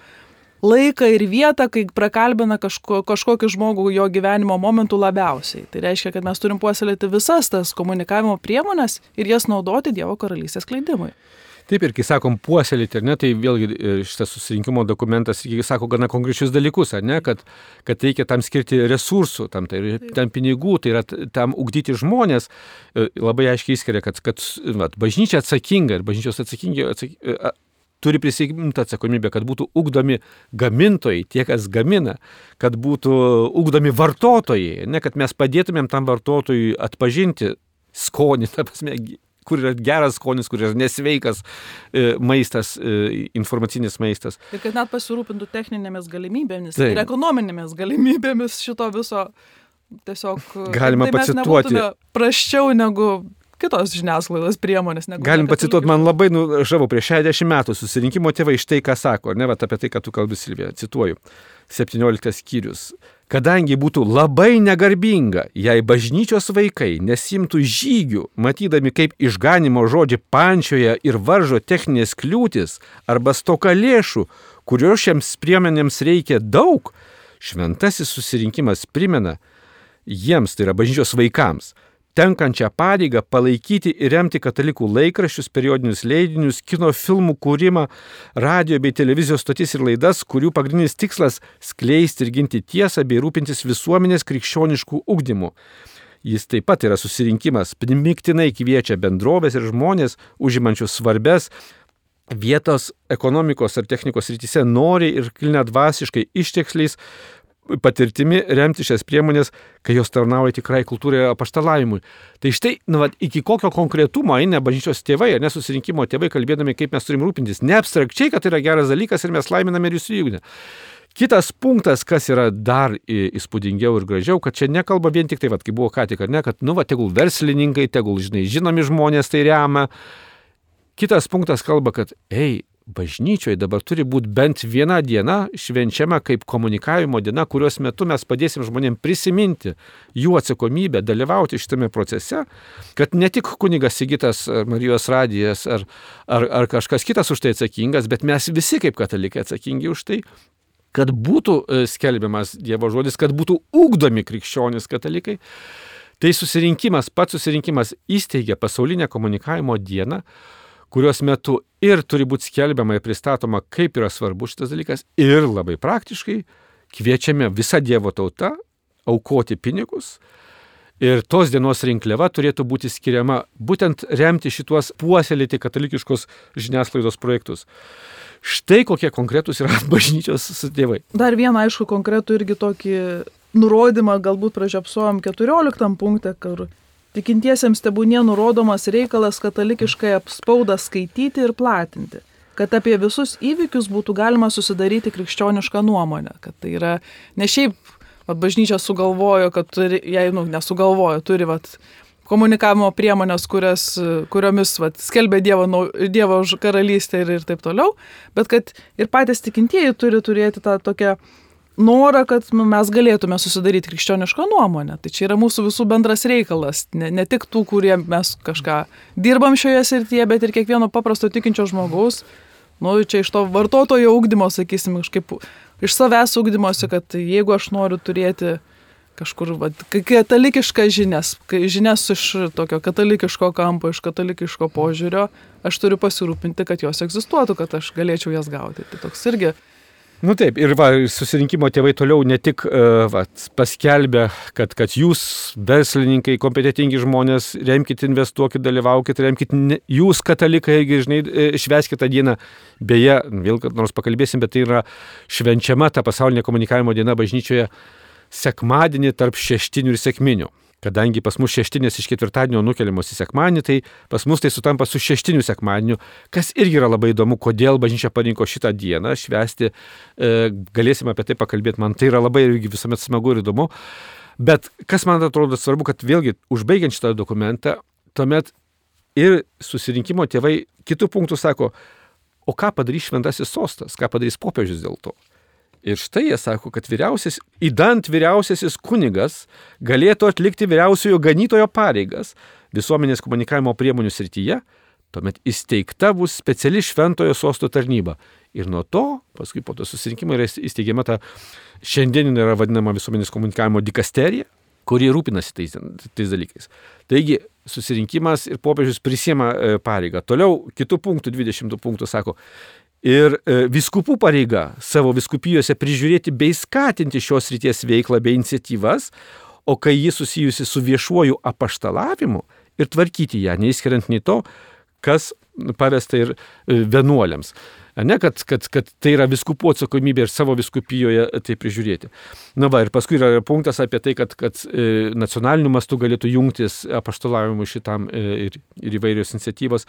laiką ir vietą, kai prakalbina kažko, kažkokį žmogų jo gyvenimo momentų labiausiai. Tai reiškia, kad mes turim puoselėti visas tas komunikavimo priemonės ir jas naudoti Dievo karalystės kleidimui. Taip ir kai sakom puoselėti, ar ne, tai vėlgi e, šitas susirinkimo dokumentas sako gana konkrečius dalykus, ar ne, kad, kad reikia tam skirti resursų, tam, tai, tam pinigų, tai yra tam ugdyti žmonės, e, labai aiškiai įskiria, kad, kad vat, bažnyčia atsakinga ir bažnyčios atsakingi, atsakingi e, turi prisimti atsakomybę, kad būtų ugdomi gamintojai, tie, kas gamina, kad būtų ugdomi vartotojai, ne kad mes padėtumėm tam vartotojui atpažinti skonį, ta prasme, kur yra geras skonis, kur yra nesveikas e, maistas, e, informacinis maistas. Ir kad net pasirūpintų techninėmis galimybėmis Taip. ir ekonominėmis galimybėmis šito viso tiesiog. Galima tai pacituoti. Praščiau negu kitos žiniasklaidos priemonės. Galim pacituoti, man labai, nu, žavau, prieš 60 metų susirinkimo tėvai štai ką sako, ne, va, apie tai, ką tu kalbi, Silvija, cituoju, 17 skyrius. Kadangi būtų labai negarbinga, jei bažnyčios vaikai nesimtų žygių, matydami, kaip išganimo žodžiai pančioje ir varžo techninės kliūtis arba stoka lėšų, kurio šiems priemonėms reikia daug, šventasis susirinkimas primena jiems, tai yra bažnyčios vaikams, tenkančią pareigą palaikyti ir remti katalikų laikraščius, periodinius leidinius, kino filmų kūrimą, radio bei televizijos stotis ir laidas, kurių pagrindinis tikslas - skleisti ir ginti tiesą bei rūpintis visuomenės krikščioniškų ugdymų. Jis taip pat yra susirinkimas, primiktinai kviečia bendrovės ir žmonės, užimančius svarbes vietos ekonomikos ar technikos rytise noriai ir kilne dvasiškai ištekliais patirtimi remti šias priemonės, kai jos tarnauja tikrai kultūrai apaštalavimui. Tai štai, nu, va, iki kokio konkretumo eina bažnyčios tėvai, nesusirinkimo tėvai, kalbėdami, kaip mes turim rūpintis. Ne abstrakčiai, kad tai yra geras dalykas ir mes laiminame ir jūs įjungia. Kitas punktas, kas yra dar įspūdingiau ir gražiau, kad čia nekalba vien tik tai, va, kaip buvo ką tik, ne, kad, nu, va, tegul verslininkai, tegul, žinai, žinomi žmonės tai remia, kitas punktas kalba, kad, ei, bažnyčioje dabar turi būti bent viena diena švenčiama kaip komunikavimo diena, kurios metu mes padėsim žmonėms prisiminti jų atsakomybę, dalyvauti šitame procese, kad ne tik kunigas Sigitas ar Marijos radijas ar, ar, ar kažkas kitas už tai atsakingas, bet mes visi kaip katalikai atsakingi už tai, kad būtų e, skelbiamas Dievo žodis, kad būtų ugdomi krikščionys katalikai. Tai susirinkimas, pats susirinkimas įsteigia pasaulinę komunikavimo dieną, kurios metu ir turi būti skelbiama ir pristatoma, kaip yra svarbu šitas dalykas, ir labai praktiškai kviečiame visą Dievo tautą aukoti pinigus. Ir tos dienos rinkliava turėtų būti skiriama būtent remti šituos puoselėti katalikiškos žiniasklaidos projektus. Štai kokie konkretūs yra bažnyčios tėvai. Dar vieną, aišku, konkretų irgi tokį nurodymą galbūt pražiopsuojam 14 punktą, kur Tikintiesiems tebūnie nurodomas reikalas katalikiškai spaudą skaityti ir platinti, kad apie visus įvykius būtų galima susidaryti krikščionišką nuomonę, kad tai yra ne šiaip, vad bažnyčia sugalvojo, kad turi, jei, nu, nesugalvojo, turi, vad, komunikavimo priemonės, kurias, kuriomis vat, skelbia Dievo, Dievo karalystę ir, ir taip toliau, bet kad ir patys tikintieji turi turėti tą tokią norą, kad nu, mes galėtume susidaryti krikščionišką nuomonę. Tai čia yra mūsų visų bendras reikalas. Ne, ne tik tų, kurie mes kažką dirbam šioje srityje, bet ir kiekvieno paprasto tikinčio žmogaus. Nu, čia iš to vartotojo ūkdymo, sakysim, kažkaip iš savęs ūkdymosi, kad jeigu aš noriu turėti kažkur va, katalikiškas žinias, žinias iš tokio katalikiško kampo, iš katalikiško požiūrio, aš turiu pasirūpinti, kad jos egzistuotų, kad aš galėčiau jas gauti. Tai toks irgi Nu taip, ir va, susirinkimo tėvai toliau ne tik uh, va, paskelbė, kad, kad jūs, verslininkai, kompetitingi žmonės, remkite, investuokite, dalyvaukite, remkite, ne, jūs, katalikai, irgi, žinai, e, šveskite tą dieną. Beje, vėl nors pakalbėsim, bet tai yra švenčiama ta pasaulinė komunikavimo diena bažnyčioje sekmadienį tarp šeštinių ir sekminių. Kadangi pas mus šeštinės iš ketvirtadienio nukeliamos į sekmadienį, tai pas mus tai sutampa su šeštiniu sekmadieniu, kas irgi yra labai įdomu, kodėl bažnyčia parinko šitą dieną švesti. E, galėsim apie tai pakalbėti, man tai yra labai visuomet smagu ir įdomu. Bet kas man atrodo svarbu, kad vėlgi užbaigiant šitą dokumentą, tuomet ir susirinkimo tėvai kitų punktų sako, o ką padarys šventasis sostas, ką padarys popiežius dėl to. Ir štai jie sako, kad vyriausiasis, įdant vyriausiasis kunigas galėtų atlikti vyriausiojo ganytojo pareigas visuomenės komunikavimo priemonių srityje, tuomet įsteigta bus speciali šventojo sosto tarnyba. Ir nuo to, paskui po to susirinkimo yra įsteigiama ta šiandieninė yra vadinama visuomenės komunikavimo dikasterija, kuri rūpinasi tais, tais dalykais. Taigi, susirinkimas ir popiežius prisiema e, pareigą. Toliau, kitų punktų, 20 punktų sako, Ir e, viskupų pareiga savo viskupijose prižiūrėti bei skatinti šios ryties veiklą bei iniciatyvas, o kai ji susijusi su viešuoju apaštalavimu ir tvarkyti ją, neįskiriant nei to, kas pavesta ir e, vienuoliams. Ne, kad, kad, kad tai yra viskupų atsakomybė ir savo viskupijoje tai prižiūrėti. Na va, ir paskui yra punktas apie tai, kad, kad e, nacionaliniu mastu galėtų jungtis apaštalavimui šitam ir, ir įvairios iniciatyvos.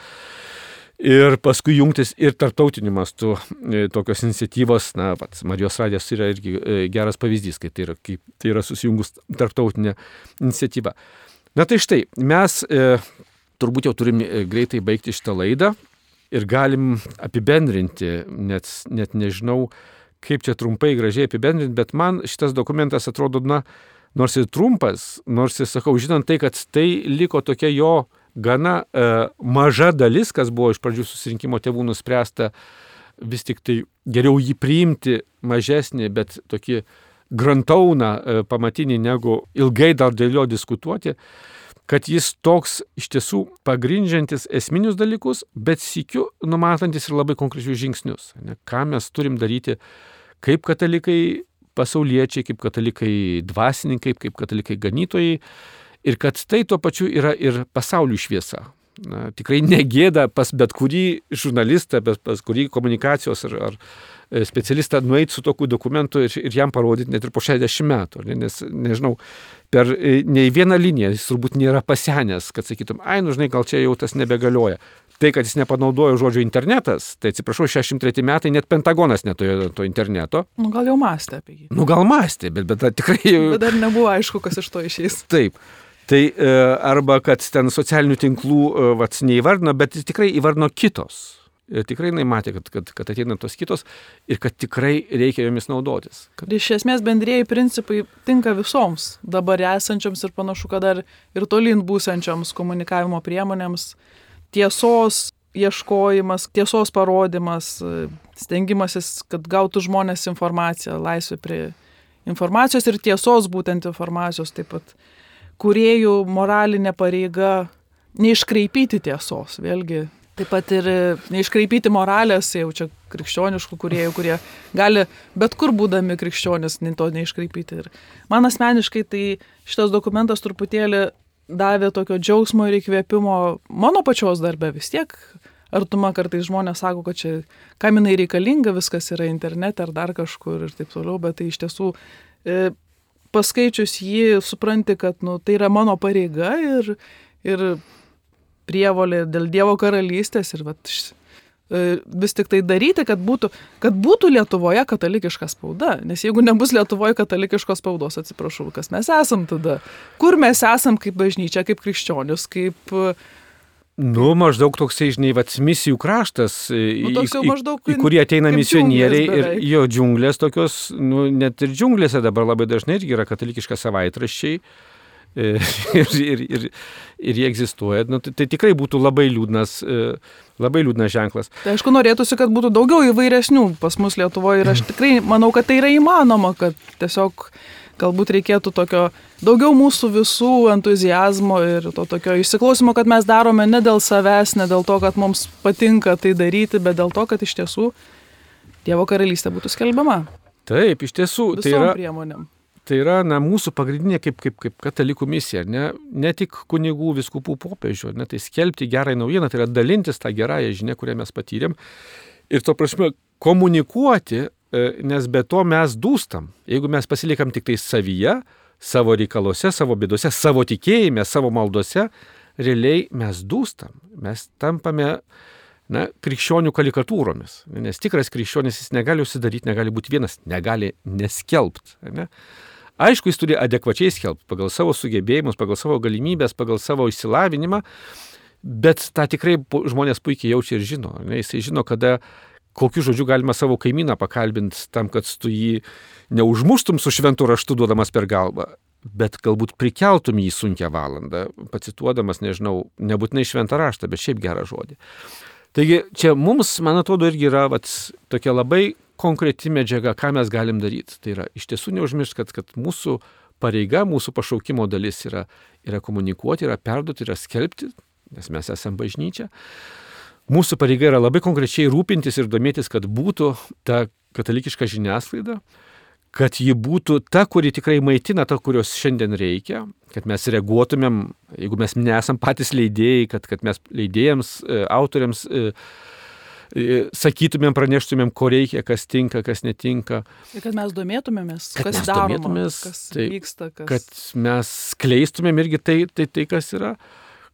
Ir paskui jungtis ir tarptautiniu mastu e, tokios iniciatyvos, na, pats Marijos radijas yra irgi e, geras pavyzdys, kai tai yra, kai tai yra susijungus tarptautinė iniciatyva. Na tai štai, mes e, turbūt jau turim e, greitai baigti šitą laidą ir galim apibendrinti, net, net nežinau, kaip čia trumpai gražiai apibendrinti, bet man šitas dokumentas atrodo, na, nors ir trumpas, nors ir sakau, žinant tai, kad tai liko tokia jo gana e, maža dalis, kas buvo iš pradžių susirinkimo tėvų nuspręsta, vis tik tai geriau jį priimti mažesnį, bet tokį grantauną e, pamatinį, negu ilgai dar dėl jo diskutuoti, kad jis toks iš tiesų pagrindžiantis esminius dalykus, bet sikiu numatantis ir labai konkrečius žingsnius. Ne, ką mes turim daryti kaip katalikai pasauliečiai, kaip katalikai dvasininkai, kaip katalikai ganytojai ir kad tai tuo pačiu yra ir pasaulių šviesa. Na, tikrai negėda pas bet kurį žurnalistą, bet pas kurį komunikacijos ar, ar e, specialistą nueiti su tokiu dokumentu ir, ir jam parodyti net ir po 60 metų. Ne, nes, nežinau, per e, nei vieną liniją jis turbūt nėra pasenęs, kad sakytum, ai, nu žinai, gal čia jau tas nebegalioja. Tai, kad jis nepanaudojo žodžio internetas, tai atsiprašau, 63 metai net Pentagonas neturėjo to interneto. Nu gal jau mąstė apie jį. Nu gal mąstė, bet, bet tikrai... Bet dar nebuvo aišku, kas iš to išeis. Taip. Tai e, arba kad ten socialinių tinklų e, vats neįvardino, bet tikrai įvardino kitos. Ir tikrai jinai matė, kad, kad, kad ateina tos kitos ir kad tikrai reikia jomis naudotis. Kad... Iš esmės bendrėjai principai tinka visoms dabar esančioms ir panašu, kad dar ir tolin būsančioms komunikavimo priemonėms. Tiesos ieškojimas, tiesos parodimas, stengimasis, kad gautų žmonės informaciją, laisvė prie informacijos ir tiesos būtent informacijos taip pat. Kuriejų moralinė pareiga neiškraipyti tiesos, vėlgi Taip pat ir e, neiškraipyti moralės, jau čia krikščioniškų kuriejų, kurie gali bet kur būdami krikščionis to neiškraipyti. Ir man asmeniškai tai šitas dokumentas truputėlį davė tokio džiaugsmo ir įkvėpimo mano pačios darbe vis tiek. Artuma kartais žmonės sako, kad čia kam jinai reikalinga, viskas yra internete ar dar kažkur ir taip toliau, bet tai iš tiesų e, paskaičius jį supranti, kad nu, tai yra mano pareiga ir, ir prievolė dėl Dievo karalystės ir vat, e, vis tik tai daryti, kad būtų, kad būtų Lietuvoje katalikiška spauda. Nes jeigu nebus Lietuvoje katalikiškos spaudos, atsiprašau, kas mes esam tada? Kur mes esam kaip bažnyčia, kaip krikščionis, kaip... Nu, maždaug toksai, žinai, vats misijų kraštas, nu, į, į, į kurį ateina misionieriai ir jo džiunglės tokios, nu, net ir džiunglėse dabar labai dažnai irgi yra katalikiška savaitraščiai ir, ir, ir, ir jie egzistuoja, nu, tai, tai tikrai būtų labai liūdnas, e, labai liūdnas ženklas. Tai aišku, norėtųsi, kad būtų daugiau įvairesnių pas mus Lietuvoje ir aš tikrai manau, kad tai yra įmanoma, kad tiesiog galbūt reikėtų tokio daugiau mūsų visų entuzijazmo ir to tokio įsiklausimo, kad mes darome ne dėl savęs, ne dėl to, kad mums patinka tai daryti, bet dėl to, kad iš tiesų Dievo karalystė būtų skelbiama. Taip, iš tiesų. Tai yra priemonėm tai yra na, mūsų pagrindinė kaip, kaip, kaip katalikų misija, ne, ne tik kunigų, viskupų popiežių, ne, tai skelbti gerąją naujieną, tai yra dalintis tą gerąją žinią, kurią mes patyrėm ir to prasme komunikuoti, nes be to mes dūstam. Jeigu mes pasilikam tik tai savyje, savo reikaluose, savo bėdose, savo tikėjime, savo maldose, realiai mes dūstam, mes tampame na, krikščionių karikatūromis. Nes tikras krikščionis jis negali užsidaryti, negali būti vienas, negali neskelbti. Ne? Aišku, jis turi adekvačiai skelbti pagal savo sugebėjimus, pagal savo galimybės, pagal savo išsilavinimą, bet tą tikrai žmonės puikiai jaučia ir žino. Ne? Jisai žino, kada, kokiu žodžiu galima savo kaimyną pakalbinti tam, kad tu jį neužmuštum su šventu raštu duodamas per galvą, bet galbūt prikeltum jį sunkia valandą, pacituodamas, nežinau, nebūtinai šventą raštą, bet šiaip gerą žodį. Taigi čia mums, man atrodo, irgi yra vat, tokia labai konkreti medžiaga, ką mes galim daryti. Tai yra iš tiesų neužmiršti, kad, kad mūsų pareiga, mūsų pašaukimo dalis yra, yra komunikuoti, yra perduoti, yra skelbti, nes mes esame bažnyčia. Mūsų pareiga yra labai konkrečiai rūpintis ir domėtis, kad būtų ta katalikiška žiniasklaida, kad ji būtų ta, kuri tikrai maitina tą, kurios šiandien reikia, kad mes reaguotumėm, jeigu mes nesam patys leidėjai, kad, kad mes leidėjams, e, autoriams e, sakytumėm, praneštumėm, ko reikia, kas tinka, kas netinka. Ir kad mes domėtumėmės, kad kas daroma, kas tai, vyksta. Kas... Kad mes skleistumėm irgi tai, tai, tai kas yra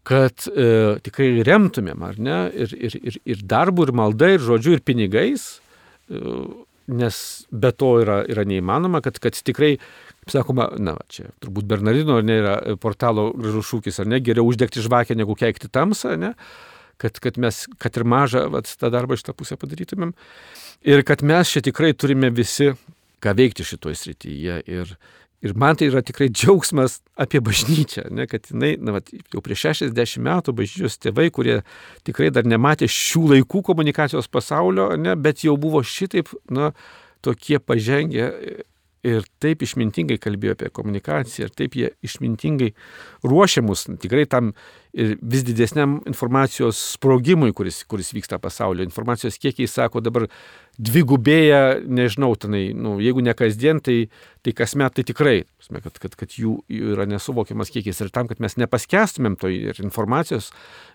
kad e, tikrai remtumėm, ar ne, ir, ir, ir, ir darbu, ir malda, ir žodžiu, ir pinigais, e, nes be to yra, yra neįmanoma, kad, kad tikrai, kaip sakoma, na, čia turbūt Bernardino, ar ne, yra portalo gražus šūkis, ar ne, geriau uždegti žvakę negu keikti tamsą, ne, kad, kad mes, kad ir mažą vat, tą darbą iš tą pusę padarytumėm. Ir kad mes čia tikrai turime visi ką veikti šitoje srityje. Ir, ir man tai yra tikrai džiaugsmas apie bažnyčią, ne, kad jinai, na, vat, jau prieš 60 metų bažnyčios tėvai, kurie tikrai dar nematė šių laikų komunikacijos pasaulio, ne, bet jau buvo šitaip, na, tokie pažengę ir taip išmintingai kalbėjo apie komunikaciją, ir taip jie išmintingai ruošia mus tikrai tam vis didesniam informacijos sprogimui, kuris, kuris vyksta pasaulio. Informacijos kiekiai, sako, dabar dvigubėja, nežinau, tenai, nu, jeigu ne kasdien, tai, tai kasmet tai tikrai, kad, kad, kad jų, jų yra nesuvokiamas kiekis. Ir tam, kad mes nepaskestumėm to ir informacijos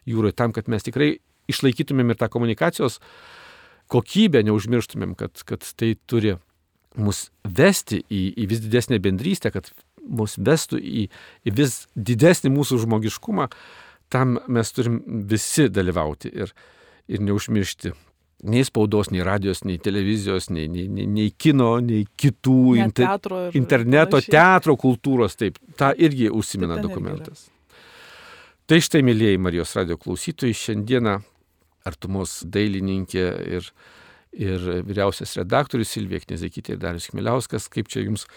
jūroje, tam, kad mes tikrai išlaikytumėm ir tą komunikacijos kokybę, neužmirštumėm, kad, kad tai turi mus vesti į, į vis didesnę bendrystę, kad mus vestų į, į vis didesnį mūsų žmogiškumą, tam mes turim visi dalyvauti ir, ir neužmiršti nei spaudos, nei radijos, nei televizijos, nei, nei, nei, nei kino, nei kitų Net inter, teatro interneto, panašiai. teatro kultūros, taip, tą irgi užsimena Tai dokumentas. Tai štai, mėlyjei Marijos radio klausytojai, šiandieną artumos dailininkė ir, ir vyriausias redaktorius Silvija Knezekytė ir Darius Kmiliauskas, kaip čia jums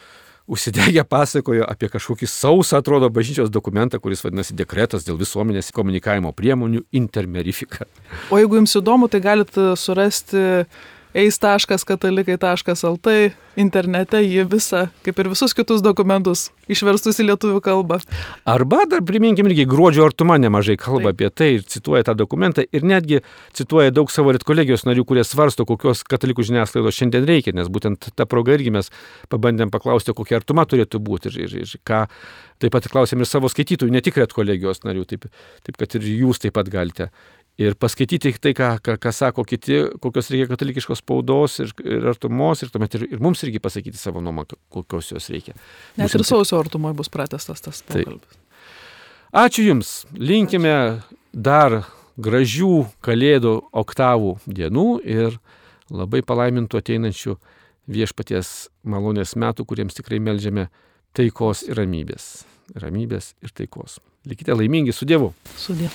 užsidegę pasakojo apie kažkokį sausą, atrodo, bažnyčios dokumentą, kuris vadinasi dekretas dėl visuomenės komunikavimo priemonių intermerifika. O jeigu jums įdomu, tai galite surasti eis.katalikai.lt internete jį visą, kaip ir visus kitus dokumentus, išverstus į lietuvių kalbą. Arba dar priminkim irgi, gruodžio artuma nemažai kalba Taip. apie tai ir cituoja tą dokumentą ir netgi cituoja daug savo rit kolegijos narių, kurie svarsto, kokios katalikų žiniasklaidos šiandien reikia, nes būtent tą progą irgi mes pabandėm paklausti, kokia artuma turėtų būti ir, ir, ir ką. Taip pat klausėm ir savo skaitytojų, ne tik rit kolegijos narių, taip, taip kad ir jūs taip pat galite. Ir paskaityti tai, ką, ką, ką sako kiti, kokios reikia katalikiškos spaudos ir, ir artumos, ir tuomet ir, ir mums irgi pasakyti savo nuomonę, kokios jos reikia. Net Būtent ir sausio artumoje bus pratestas tas pokalbis. Ačiū Jums. Linkime dar gražių kalėdų oktavų dienų ir labai palaimintų ateinančių viešpaties malonės metų, kuriems tikrai melžiame taikos ir ramybės. Ramybės ir taikos. Likite laimingi su Dievu. Sudė.